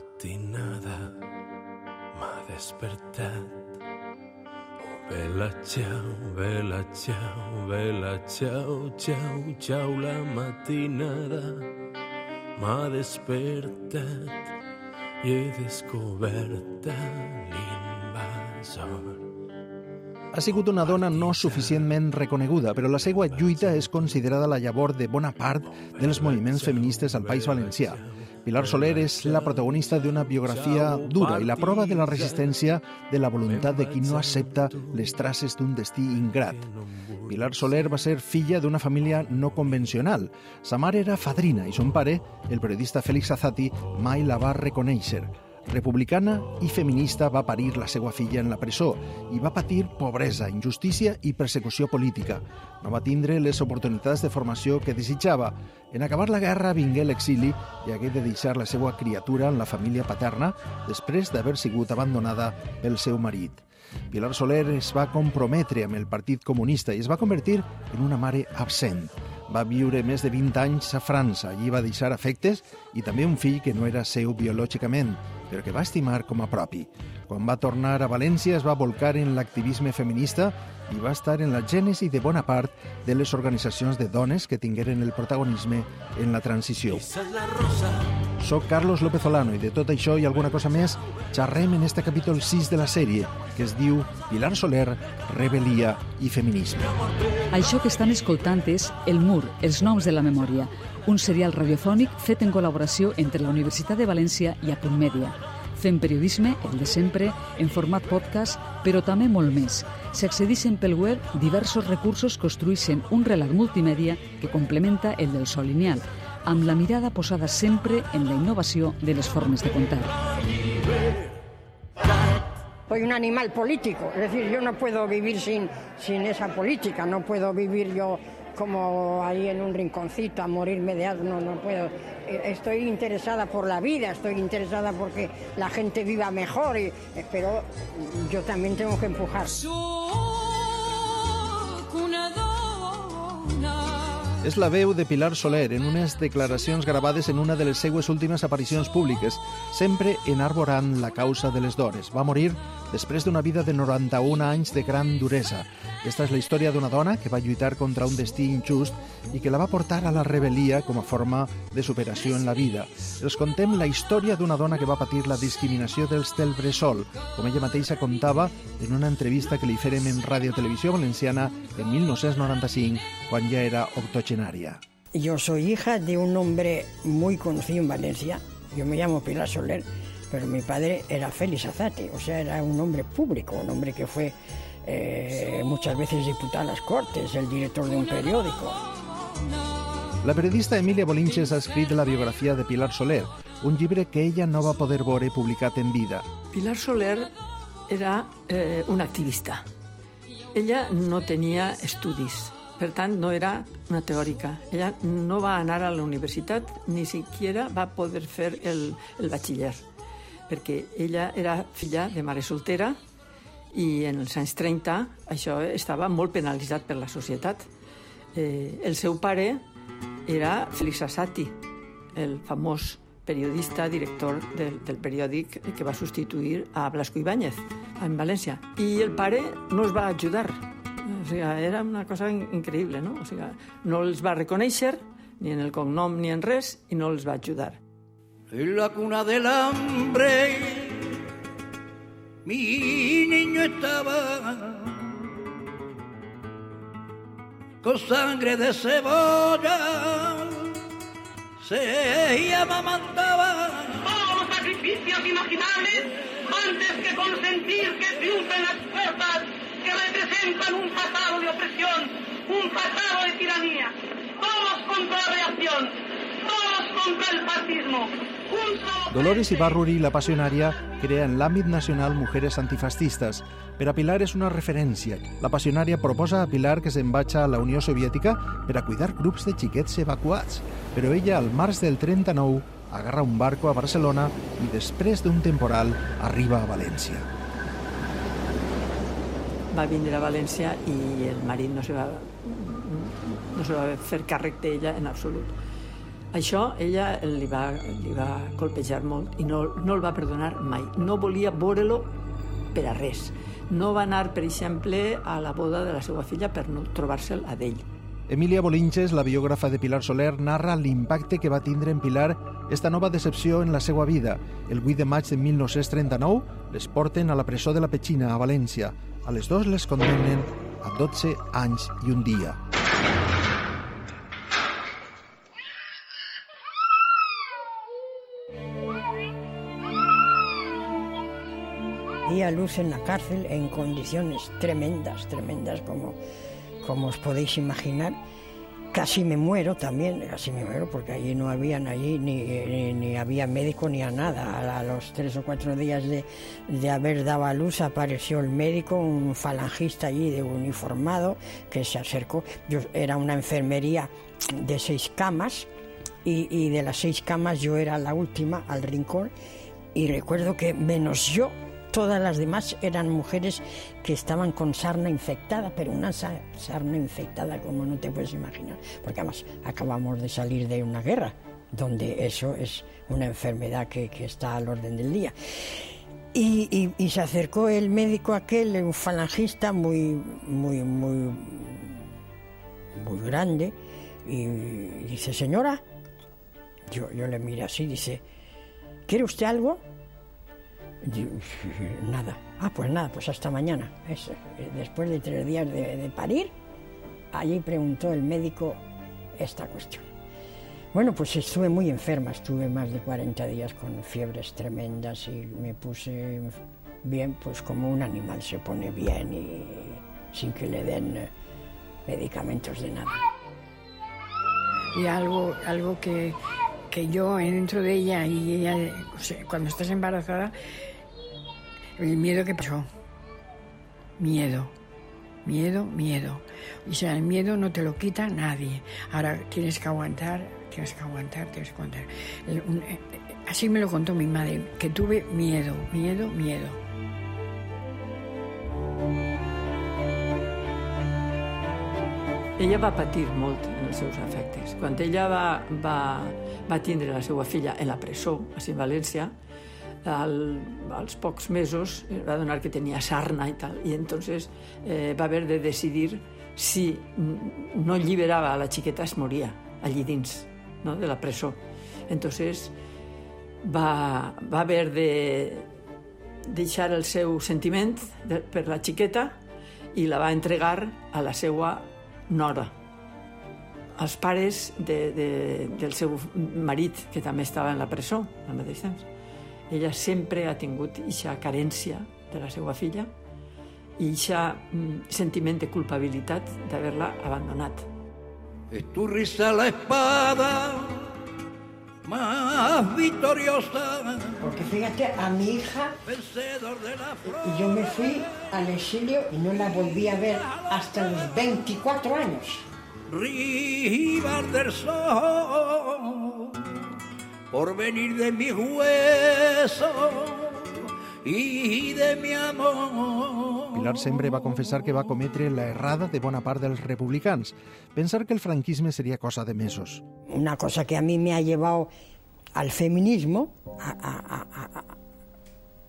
matinada m'ha despertat. Oh, vela, ciao, vela, ciao, vela, ciao, ciao, ciao, la matinada m'ha despertat i he descobert l'invasor. Ha sigut una dona no suficientment reconeguda, però la seva lluita és considerada la llavor de bona part dels moviments feministes al País Valencià. Pilar Soler és la protagonista d'una biografia dura i la prova de la resistència de la voluntat de qui no accepta les traces d'un destí ingrat. Pilar Soler va ser filla d'una família no convencional. Sa mare era fadrina i son pare, el periodista Félix Azati, mai la va reconèixer. Republicana i feminista va parir la seva filla en la presó i va patir pobresa, injustícia i persecució política. No va tindre les oportunitats de formació que desitjava. En acabar la guerra vingué l'exili i hagué de deixar la seva criatura en la família paterna després d'haver sigut abandonada pel seu marit. Pilar Soler es va comprometre amb el Partit Comunista i es va convertir en una mare absent. Va viure més de 20 anys a França. Allí va deixar afectes i també un fill que no era seu biològicament, però que va estimar com a propi. Quan va tornar a València es va volcar en l'activisme feminista i va estar en la gènesi de bona part de les organitzacions de dones que tingueren el protagonisme en la transició. Soc Carlos López Olano i de tot això i alguna cosa més xerrem en este capítol 6 de la sèrie que es diu Pilar Soler, Rebel·lia i Feminisme. Això que estan escoltant és El Mur, els noms de la memòria, un serial radiofònic fet en col·laboració entre la Universitat de València i Apunt Mèdia. Fem periodisme, el de sempre, en format podcast, però també molt més. S'accedixen pel web diversos recursos construeixen un relat multimèdia que complementa el del sol lineal, amb la mirada posada sempre en la innovació de les formes de contar. Soy un animal político, es decir, yo no puedo vivir sin, sin esa política, no puedo vivir yo como ahí en un rinconcito a morirme de algo, no, no puedo. Eh, Estoy interesada por la vida, estoy interesada porque la gente viva mejor, y, eh, pero yo también tengo que empujar. És la veu de Pilar Soler en unes declaracions gravades en una de les seues últimes aparicions públiques, sempre enarborant la causa de les dones. Va morir després d'una vida de 91 anys de gran duresa. Esta és la història d'una dona que va lluitar contra un destí injust i que la va portar a la rebel·lia com a forma de superació en la vida. Els contem la història d'una dona que va patir la discriminació dels del Bressol, com ella mateixa contava en una entrevista que li fèrem en Ràdio Televisió Valenciana en 1995, quan ja era octogenària. Yo soy hija de un hombre muy conocido en Valencia, yo me llamo Pilar Soler, pero mi padre era Félix Azate, o sea, era un hombre público, un hombre que fue eh, muchas veces diputado a las Cortes, el director de un periódico. La periodista Emilia Bolinches ha escrit la biografia de Pilar Soler, un llibre que ella no va poder veure publicat en vida. Pilar Soler era eh, una activista. Ella no tenia estudis, per tant no era una teòrica. Ella no va anar a la universitat, ni siquiera va poder fer el, el batxiller, perquè ella era filla de mare soltera i en els anys 30 això estava molt penalitzat per la societat. Eh, el seu pare era Félix Asati, el famós periodista, director del, del periòdic que va substituir a Blasco Ibáñez en València. I el pare no els va ajudar. O sigui, era una cosa in- increïble, no? O sigui, no els va reconèixer ni en el cognom ni en res i no els va ajudar. En la cuna del hambre. Mi niño estaba con sangre de cebolla. Se amamantaba. Todos los sacrificios imaginables antes que consentir que triunfen las fuerzas que representan un pasado de opresión, un pasado de tiranía. Todos contra la reacción, Dolores Ibarruri, la passionària, crea en l'àmbit nacional Mujeres Antifascistes. Per a Pilar és una referència. La passionària proposa a Pilar que se'n vagi a la Unió Soviètica per a cuidar grups de xiquets evacuats, però ella, al març del 39, agarra un barco a Barcelona i després d'un temporal arriba a València. Va vindre a València i el marit no se va, no se va fer càrrec d'ella en absolut. Això ella li va, li va colpejar molt i no, no el va perdonar mai. No volia veure-lo per a res. No va anar, per exemple, a la boda de la seva filla per no trobar-se'l a d'ell. Emilia Bolinches, la biògrafa de Pilar Soler, narra l'impacte que va tindre en Pilar esta nova decepció en la seva vida. El 8 de maig de 1939 les porten a la presó de la Petxina, a València. A les dos les condemnen a 12 anys i un dia. Di a luz en la cárcel en condiciones tremendas, tremendas como, como os podéis imaginar. Casi me muero también, casi me muero porque allí no habían allí ni, ni, había médico ni a nada. A los tres o cuatro días de, de haber dado luz apareció el médico, un falangista allí de uniformado que se acercó. Yo, era una enfermería de seis camas y, y de las seis camas yo era la última al rincón y recuerdo que menos yo Todas las demás eran mujeres que estaban con sarna infectada, pero una sarna infectada como no te puedes imaginar, porque además acabamos de salir de una guerra, donde eso es una enfermedad que, que está al orden del día. Y, se acercó el médico aquel, un falangista muy, muy, muy, muy grande, y dice, señora, yo, yo le miré así, dice, ¿quiere usted algo? Nada. Ah, pues nada, pues hasta mañana. Eso. Después de tres días de, de, parir, allí preguntó el médico esta cuestión. Bueno, pues estuve muy enferma, estuve más de 40 días con fiebres tremendas y me puse bien, pues como un animal se pone bien y sin que le den medicamentos de nada. Y algo, algo que, que yo dentro de ella y ella, cuando estás embarazada, el miedo que pasó. Miedo. Miedo, miedo. O sea, el miedo no te lo quita nadie. Ahora tienes que aguantar, tienes que aguantar, tienes que aguantar. Así me lo contó mi madre, que tuve miedo, miedo, miedo. Ella va patir molt en els seus afectes. Quan ella va, va, va tindre la seva filla en la presó, a València, al, als pocs mesos va donar que tenia sarna i tal, i entonces eh, va haver de decidir si no alliberava a la xiqueta es moria allí dins no? de la presó. Entonces va, va haver de deixar el seu sentiment de, per la xiqueta i la va entregar a la seva nora, els pares de, de, del seu marit, que també estava en la presó al mateix temps. Ella sempre ha tingut aquesta carència de la seva filla i aquest mm, sentiment de culpabilitat d'haver-la abandonat. Es tu risa la espada más victoriosa. Porque fíjate, a mi hija, yo me fui al exilio y no la volví a ver hasta los 24 años. Rivas del sol, por venir de mi hueso y de mi amor. Pilar sempre va confessar que va cometre la errada de bona part dels republicans, pensar que el franquisme seria cosa de mesos. Una cosa que a mí me ha llevado al feminismo a, a, a,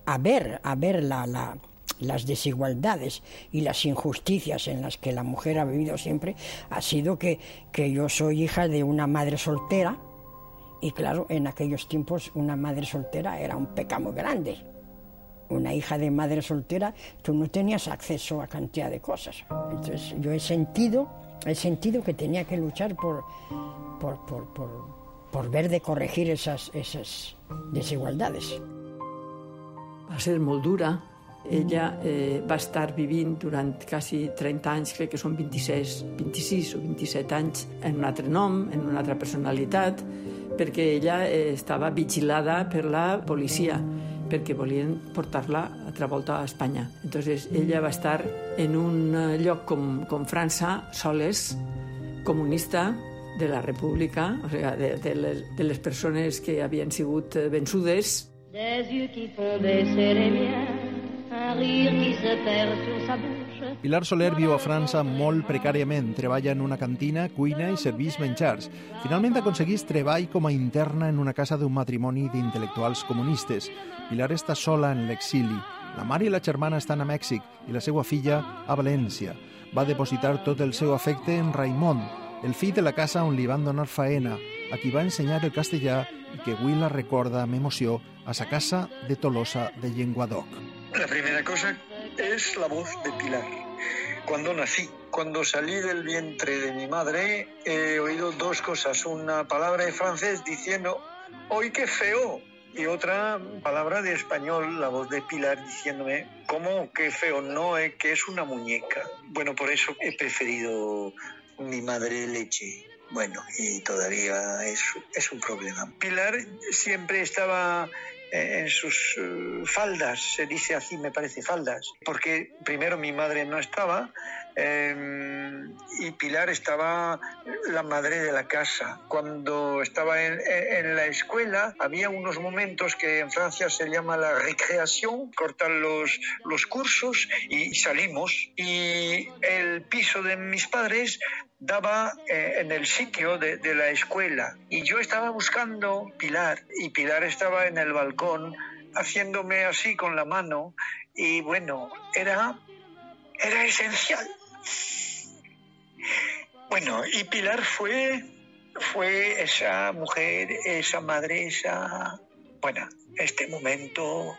a ver, a ver la, la, las desigualdades y las injusticias en las que la mujer ha vivido siempre, ha sido que, que yo soy hija de una madre soltera, y claro, en aquellos tiempos una madre soltera era un pecado muy grande una hija de madre soltera, tú no tenías acceso a cantidad de cosas. Entonces yo he sentido, he sentido que tenía que luchar por, por, por, por, por ver de corregir esas, esas desigualdades. Va ser molt dura. Ella eh, va estar vivint durant quasi 30 anys, crec que són 26, 26 o 27 anys, en un altre nom, en una altra personalitat, perquè ella eh, estava vigilada per la policia perquè volien portar-la altra volta a Espanya. Entonces ella va estar en un eh, lloc com, com França, soles, comunista, de la República, o sigui, de, de, les, de les persones que havien sigut eh, vençudes. Des yeux qui font baisser les un rire qui se perd sur sa bouche, Pilar Soler viu a França molt precàriament. Treballa en una cantina, cuina i serveix menjars. Finalment aconseguís treball com a interna en una casa d'un matrimoni d'intel·lectuals comunistes. Pilar està sola en l'exili. La mare i la germana estan a Mèxic i la seva filla a València. Va depositar tot el seu afecte en Raimon, el fill de la casa on li van donar faena, a qui va ensenyar el castellà i que avui la recorda amb emoció a sa casa de Tolosa de Llenguadoc. La primera cosa es la voz de Pilar. Cuando nací, cuando salí del vientre de mi madre, he oído dos cosas. Una palabra de francés diciendo, ¡hoy qué feo! Y otra palabra de español, la voz de Pilar, diciéndome, ¿cómo qué feo? No, es que es una muñeca. Bueno, por eso he preferido mi madre leche. Bueno, y todavía es, es un problema. Pilar siempre estaba en sus uh, faldas, se dice así, me parece, faldas, porque primero mi madre no estaba eh, y Pilar estaba la madre de la casa. Cuando estaba en, en, la escuela había unos momentos que en Francia se llama la recreación, cortan los, los cursos y salimos. Y el piso de mis padres daba eh, en el sitio de, de, la escuela. Y yo estaba buscando Pilar. Y Pilar estaba en el balcón haciéndome así con la mano. Y bueno, era, era esencial. Bueno, y Pilar fue, fue esa mujer, esa madre, esa, bueno, este momento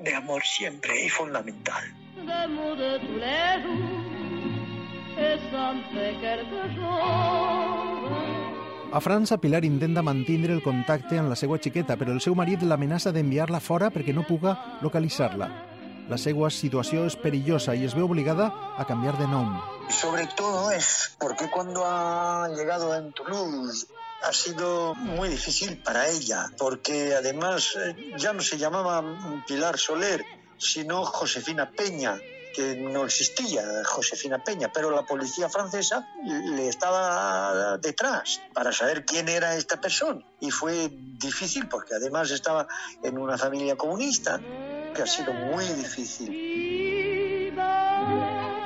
de amor siempre y fundamental. A França, Pilar intenta mantindre el contacte amb la seva xiqueta, però el seu marit l'amenaça d'enviar-la fora perquè no puga localitzar-la. La seva situació és perillosa i es ve obligada a canviar de nom. Sobre todo es porque cuando ha llegado en Toulouse ha sido muy difícil para ella, porque además eh, ya no se llamaba Pilar Soler, sino Josefina Peña que no existía Josefina Peña, pero la policía francesa le estaba detrás para saber quién era esta persona. Y fue difícil porque además estaba en una familia comunista, que ha sido muy difícil.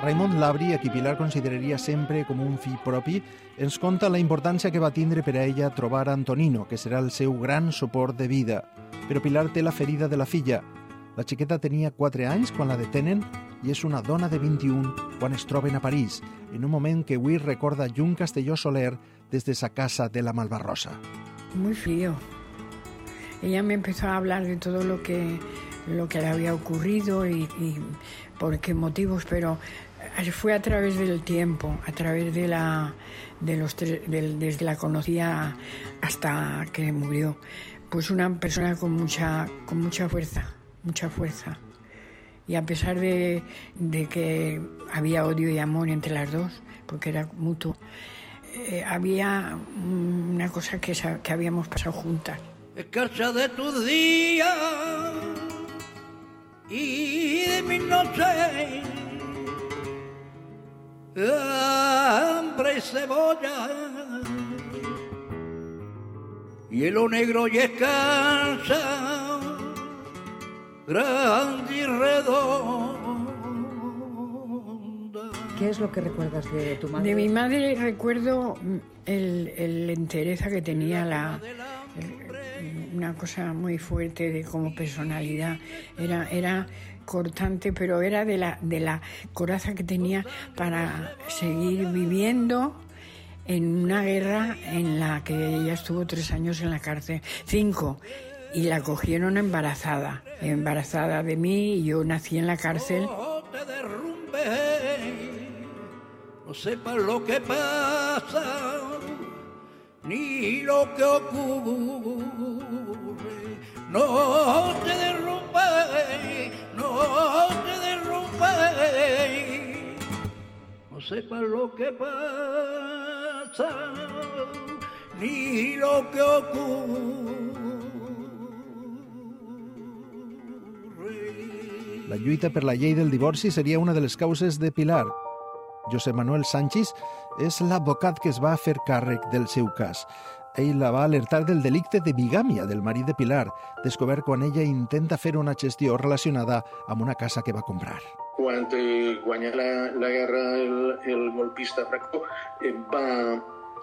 Raimon Labri, a qui Pilar consideraria sempre com un fill propi, ens conta la importància que va tindre per a ella trobar Antonino, que serà el seu gran suport de vida. Però Pilar té la ferida de la filla. La xiqueta tenia 4 anys quan la detenen i és una dona de 21 quan es troben a París, en un moment que avui recorda Jun Castelló Soler des de sa casa de la Malvarrosa. Muy frío. Ella me empezó a hablar de todo lo que, lo que le había ocurrido y, por qué motivos, pero fue a través del tiempo, a través de la, de los tres, de, desde la conocía hasta que murió. Pues una persona con mucha, con mucha fuerza, mucha fuerza. Y a pesar de, que había odio y amor entre las dos, porque era mutuo, eh, había una cosa que, que habíamos pasado juntas. Escarcha de tus días y de mis noches, hambre y cebolla, hielo negro y escarcha grande y redonda. ¿Qué es lo que recuerdas de tu madre? De mi madre recuerdo el, el entereza que tenía, la, una cosa muy fuerte de como personalidad. Era, era cortante, pero era de la, de la coraza que tenía para seguir viviendo en una guerra en la que ella estuvo tres años en la cárcel, cinco, y la cogieron embarazada, embarazada de mí y yo nací en la cárcel. No te derrumbe, no sepas lo que pasa, ni lo que ocurre. No te derrumbe, no te derrumbe, no sepas lo que pasa, ni lo que ocurre. La lluita per la llei del divorci seria una de les causes de Pilar. José Manuel Sánchez és l'advocat que es va fer càrrec del seu cas. Ell la va alertar del delicte de bigàmia del marit de Pilar, descobert quan ella intenta fer una gestió relacionada amb una casa que va comprar. quan eh, la, la guerra el, el golpista Franco, eh, va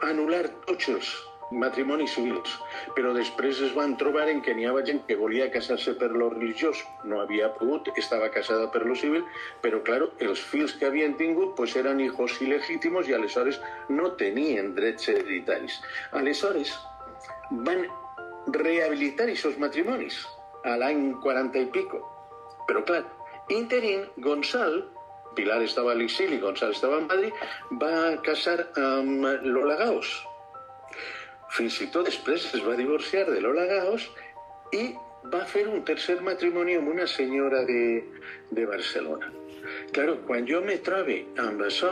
anul·lar tots els matrimonis civils, però després es van trobar en que n'hi havia gent que volia casar-se per lo religiós, no havia pogut, estava casada per lo civil, però, claro, els fills que havien tingut pues, eren hijos ilegítimos i aleshores no tenien drets hereditaris. Aleshores, van rehabilitar aquests matrimonis a l'any 40 i pico. Però, clar, interín, Gonçal, Pilar estava a l'exili, Gonçal estava a Madrid, va casar amb Lola Gaos. Fins i tot després es va divorciar de Lola Gaos i va fer un tercer matrimoni amb una senyora de, de Barcelona. Claro, quan jo me trobe amb això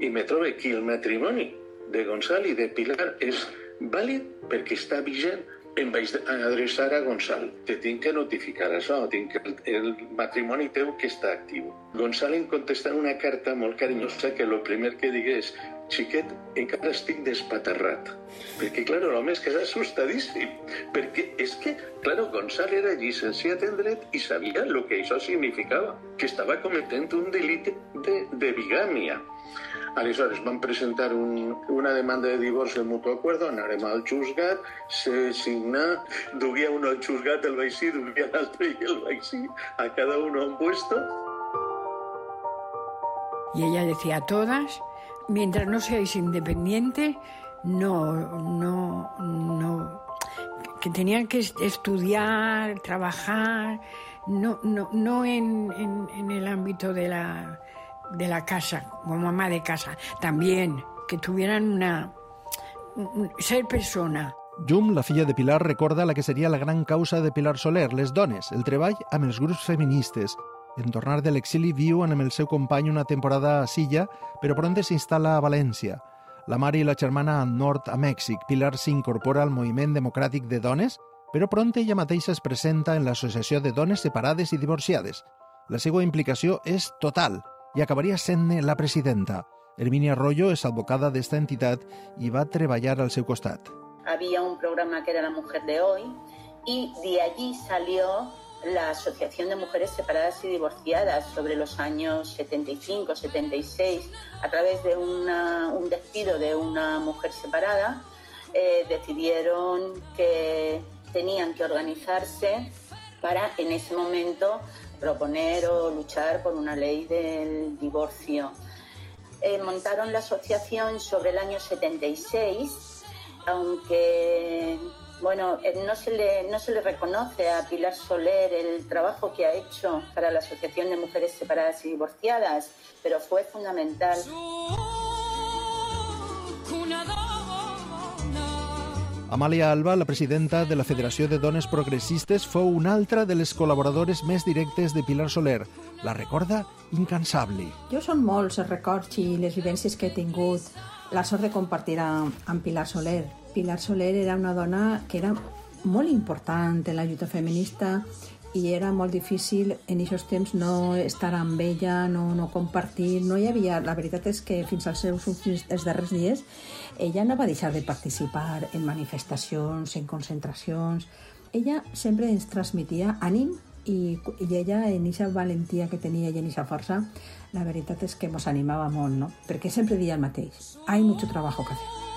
i me trobe que el matrimoni de Gonçal i de Pilar és vàlid perquè està vigent, em vaig adreçar a Gonçal. Te tinc que notificar això, tinc que el, matrimoni teu que està actiu. Gonçal em contesta una carta molt carinyosa que el primer que digués xiquet, encara estic despaterrat. Perquè, clar, l'home es queda assustadíssim. Perquè és que, clar, Gonçal era llicenciat en dret i sabia el que això significava, que estava cometent un delit de, de bigàmia. Aleshores van presentar un, una demanda de divorci de mutuo acuerdo, anarem al juzgat, se signa, duguia uno al juzgat el vaig sí, duguia l'altre i el vaig sí, a cada uno un puesto. Y ella decía todas, mientras no seáis independientes, no, no, no, que tenían que estudiar, trabajar, no, no, no en, en, en el ámbito de la, de la casa, como mamá de casa, también, que tuvieran una... ser persona. Jum, la filla de Pilar, recorda la que seria la gran causa de Pilar Soler, les dones, el treball amb els grups feministes. En tornar de l'exili viuen amb el seu company una temporada a Silla, però pronte s'instal·la a València. La mare i la germana a nord a Mèxic. Pilar s'incorpora al moviment democràtic de dones, però pronte ella mateixa es presenta en l'Associació de Dones Separades i Divorciades. La seva implicació és total i acabaria sent-ne la presidenta. Herminia Arroyo és advocada d'esta entitat i va treballar al seu costat. Había un programa que era La Mujer de Hoy y de allí salió la Asociación de Mujeres Separadas y Divorciadas sobre los años 75, 76, a través de un despido de una mujer separada, eh, decidieron que tenían que organizarse para en ese momento proponer o luchar por una ley del divorcio. Eh, montaron la asociación sobre el año 76, aunque bueno, eh, no se, le, no se le reconoce a Pilar Soler el trabajo que ha hecho para la Asociación de Mujeres Separadas y Divorciadas, pero fue fundamental. Amàlia Alba, la presidenta de la Federació de Dones Progressistes, fou una altra de les col·laboradores més directes de Pilar Soler. La recorda incansable. Jo són molts els records i les vivències que he tingut la sort de compartir amb Pilar Soler. Pilar Soler era una dona que era molt important en la lluita feminista i era molt difícil en aquests temps no estar amb ella, no, no compartir, no hi havia... La veritat és que fins als seus últims, els darrers dies ella no va deixar de participar en manifestacions, en concentracions. Ella sempre ens transmitia ànim i, i ella, en aquesta valentia que tenia i en aquesta força, la veritat és que ens animava molt, no? Perquè sempre dia el mateix. Hay mucho trabajo que hacer.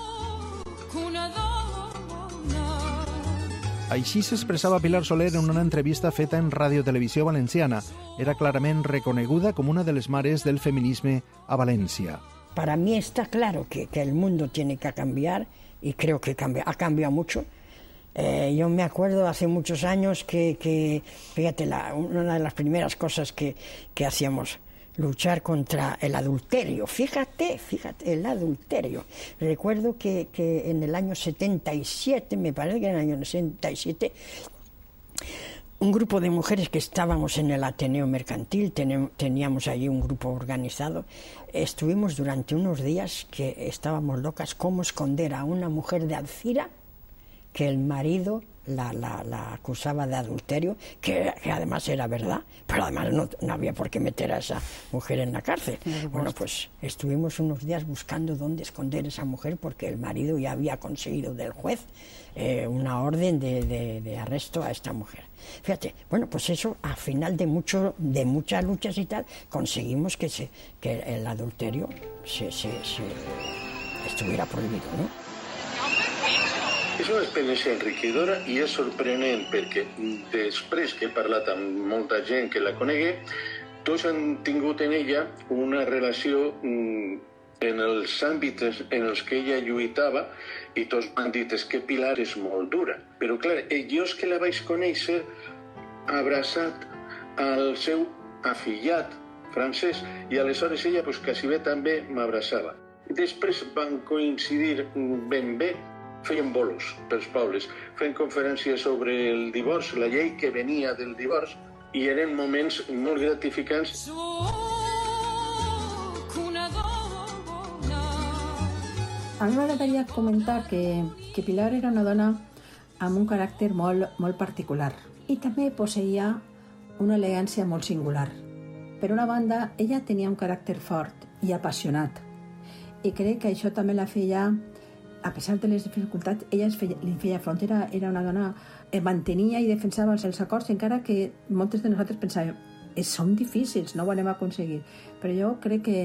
Així s'expressava Pilar Soler en una entrevista feta en Radio Televisió Valenciana. Era clarament reconeguda com una de les mares del feminisme a València. Para mí está claro que, que el mundo tiene que cambiar y creo que cambia, ha cambiado mucho. Eh, yo me acuerdo hace muchos años que, que fíjate, la, una de las primeras cosas que, que hacíamos, luchar contra el adulterio. Fíjate, fíjate, el adulterio. Recuerdo que, que en el año 77, me parece que en el año 77, un grupo de mujeres que estábamos en el Ateneo Mercantil, teníamos allí un grupo organizado, estuvimos durante unos días que estábamos locas cómo esconder a una mujer de Alcira que el marido la, la, la acusaba de adulterio, que, que, además era verdad, pero además no, no, había por qué meter a esa mujer en la cárcel. Bueno, pues estuvimos unos días buscando dónde esconder esa mujer porque el marido ya había conseguido del juez eh, una orden de, de, de, arresto a esta mujer. Fíjate, bueno, pues eso, al final de, mucho, de muchas luchas y tal, conseguimos que, se, que el adulterio se, se, se estuviera prohibido, ¿no? És una experiència enriquidora i és sorprenent perquè després que he parlat amb molta gent que la conegue, tots han tingut en ella una relació en els àmbits en els que ella lluitava i tots m'han dit és que Pilar és molt dura. Però clar, jo és que la vaig conèixer abraçat al seu afillat francès i aleshores ella pues, quasi bé també m'abraçava. Després van coincidir ben bé feien bolos pels pobles, feien conferències sobre el divorci, la llei que venia del divorci, i eren moments molt gratificants. A mi m'agradaria comentar que, que Pilar era una dona amb un caràcter molt, molt particular i també posseïa una elegància molt singular. Per una banda, ella tenia un caràcter fort i apassionat i crec que això també la feia a pesar de les dificultats, ella feia, li feia front, era, una dona que mantenia i defensava els acords, encara que moltes de nosaltres pensàvem són difícils, no ho anem a aconseguir. Però jo crec que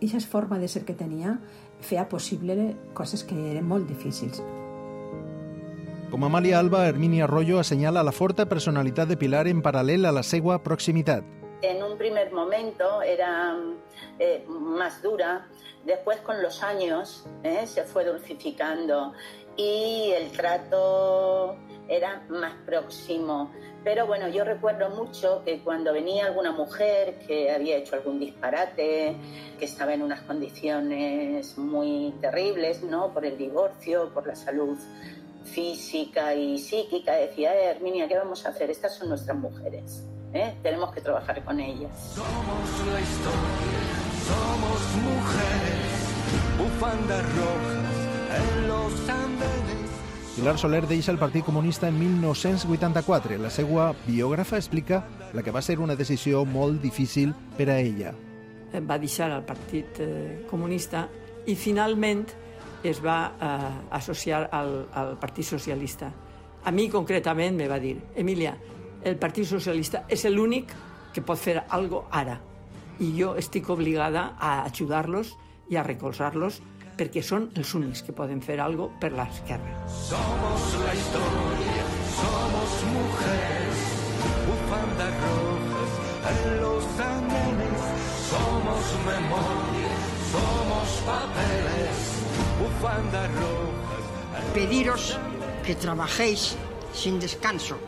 aquesta forma de ser que tenia feia possible coses que eren molt difícils. Com Amalia Alba, Herminia Arroyo assenyala la forta personalitat de Pilar en paral·lel a la seva proximitat. En un primer momento era eh, más dura, Después con los años ¿eh? se fue dulcificando y el trato era más próximo. Pero bueno, yo recuerdo mucho que cuando venía alguna mujer que había hecho algún disparate, que estaba en unas condiciones muy terribles, ¿no? Por el divorcio, por la salud física y psíquica, decía, eh, Herminia, ¿qué vamos a hacer? Estas son nuestras mujeres. ¿Eh? Tenemos que trabajar con ellas. Somos la historia, somos mujeres, bufandas rojas en los andenes. Pilar Soler deixa el Partit Comunista en 1984. La seva biògrafa explica la que va ser una decisió molt difícil per a ella. Va deixar el Partit eh, Comunista i finalment es va eh, associar al, al Partit Socialista. A mi concretament me va dir, Emília, el Partit Socialista és l'únic que pot fer algo ara i jo estic obligada a ajudar-los i a recolzar-los perquè són els únics que poden fer algo per l'esquerra. Somos la historia, somos mujeres, bufandas rojas en los andenes, somos memoria, somos papeles, bufandas rojas. Pediros que trabajéis sin descanso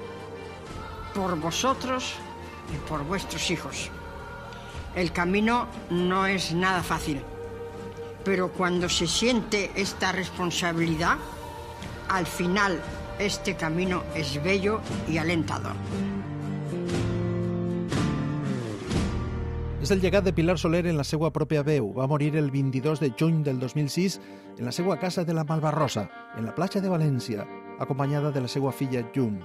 por vosotros y por vuestros hijos. El camino no es nada fácil, pero cuando se siente esta responsabilidad, al final este camino es bello y alentador. És el llegat de Pilar Soler en la seva pròpia veu. Va morir el 22 de juny del 2006 en la seva casa de la Malvarrosa, en la platja de València, acompanyada de la seva filla Llum.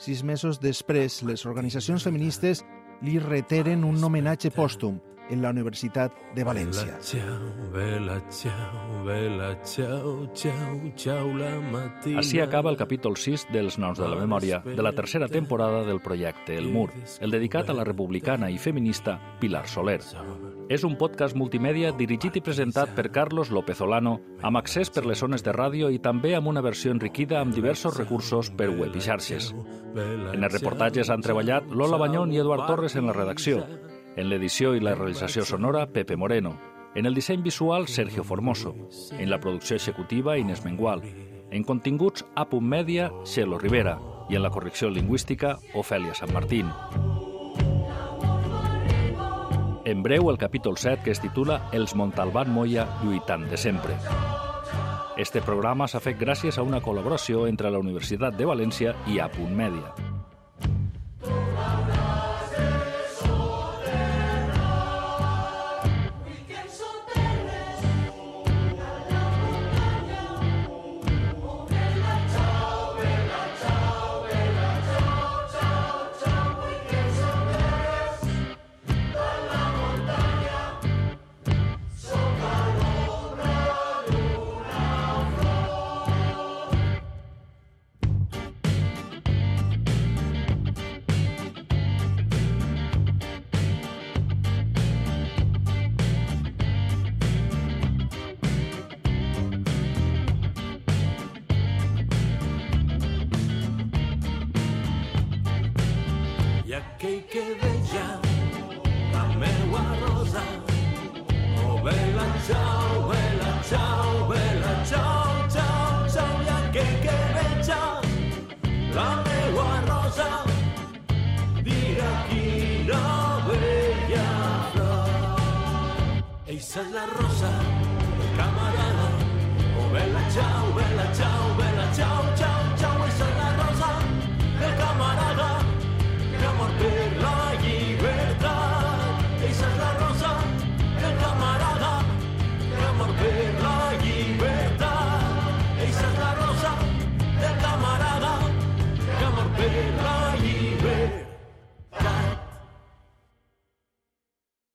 Sis mesos després, les organitzacions feministes li reteren un homenatge pòstum en la Universitat de València. Vela, ciao, vela, ciao, ciao, ciao, la matina. Així acaba el capítol 6 dels Noms de la Memòria de la tercera temporada del projecte El Mur, el dedicat a la republicana i feminista Pilar Soler. És un podcast multimèdia dirigit i presentat per Carlos López Olano, amb accés per les zones de ràdio i també amb una versió enriquida amb diversos recursos per web i xarxes. En els reportatges han treballat Lola Banyón i Eduard Torres en la redacció, en l'edició i la realització sonora, Pepe Moreno. En el disseny visual, Sergio Formoso. En la producció executiva, Inés Mengual. En continguts, A. Media, Xelo Rivera. I en la correcció lingüística, Ofèlia Sant Martín. En breu, el capítol 7, que es titula Els Montalbán Moya lluitant de sempre. Este programa s'ha fet gràcies a una col·laboració entre la Universitat de València i A. Media. que veja la meua rosa. Oh, bella ciao, bella ciao, bella ciao, ciao, ciao, i aquell que veja la meua rosa. Mira quina bella flor. Esa es la rosa, camarada. Oh, bella ciao, bella ciao, bella ciao, ciao,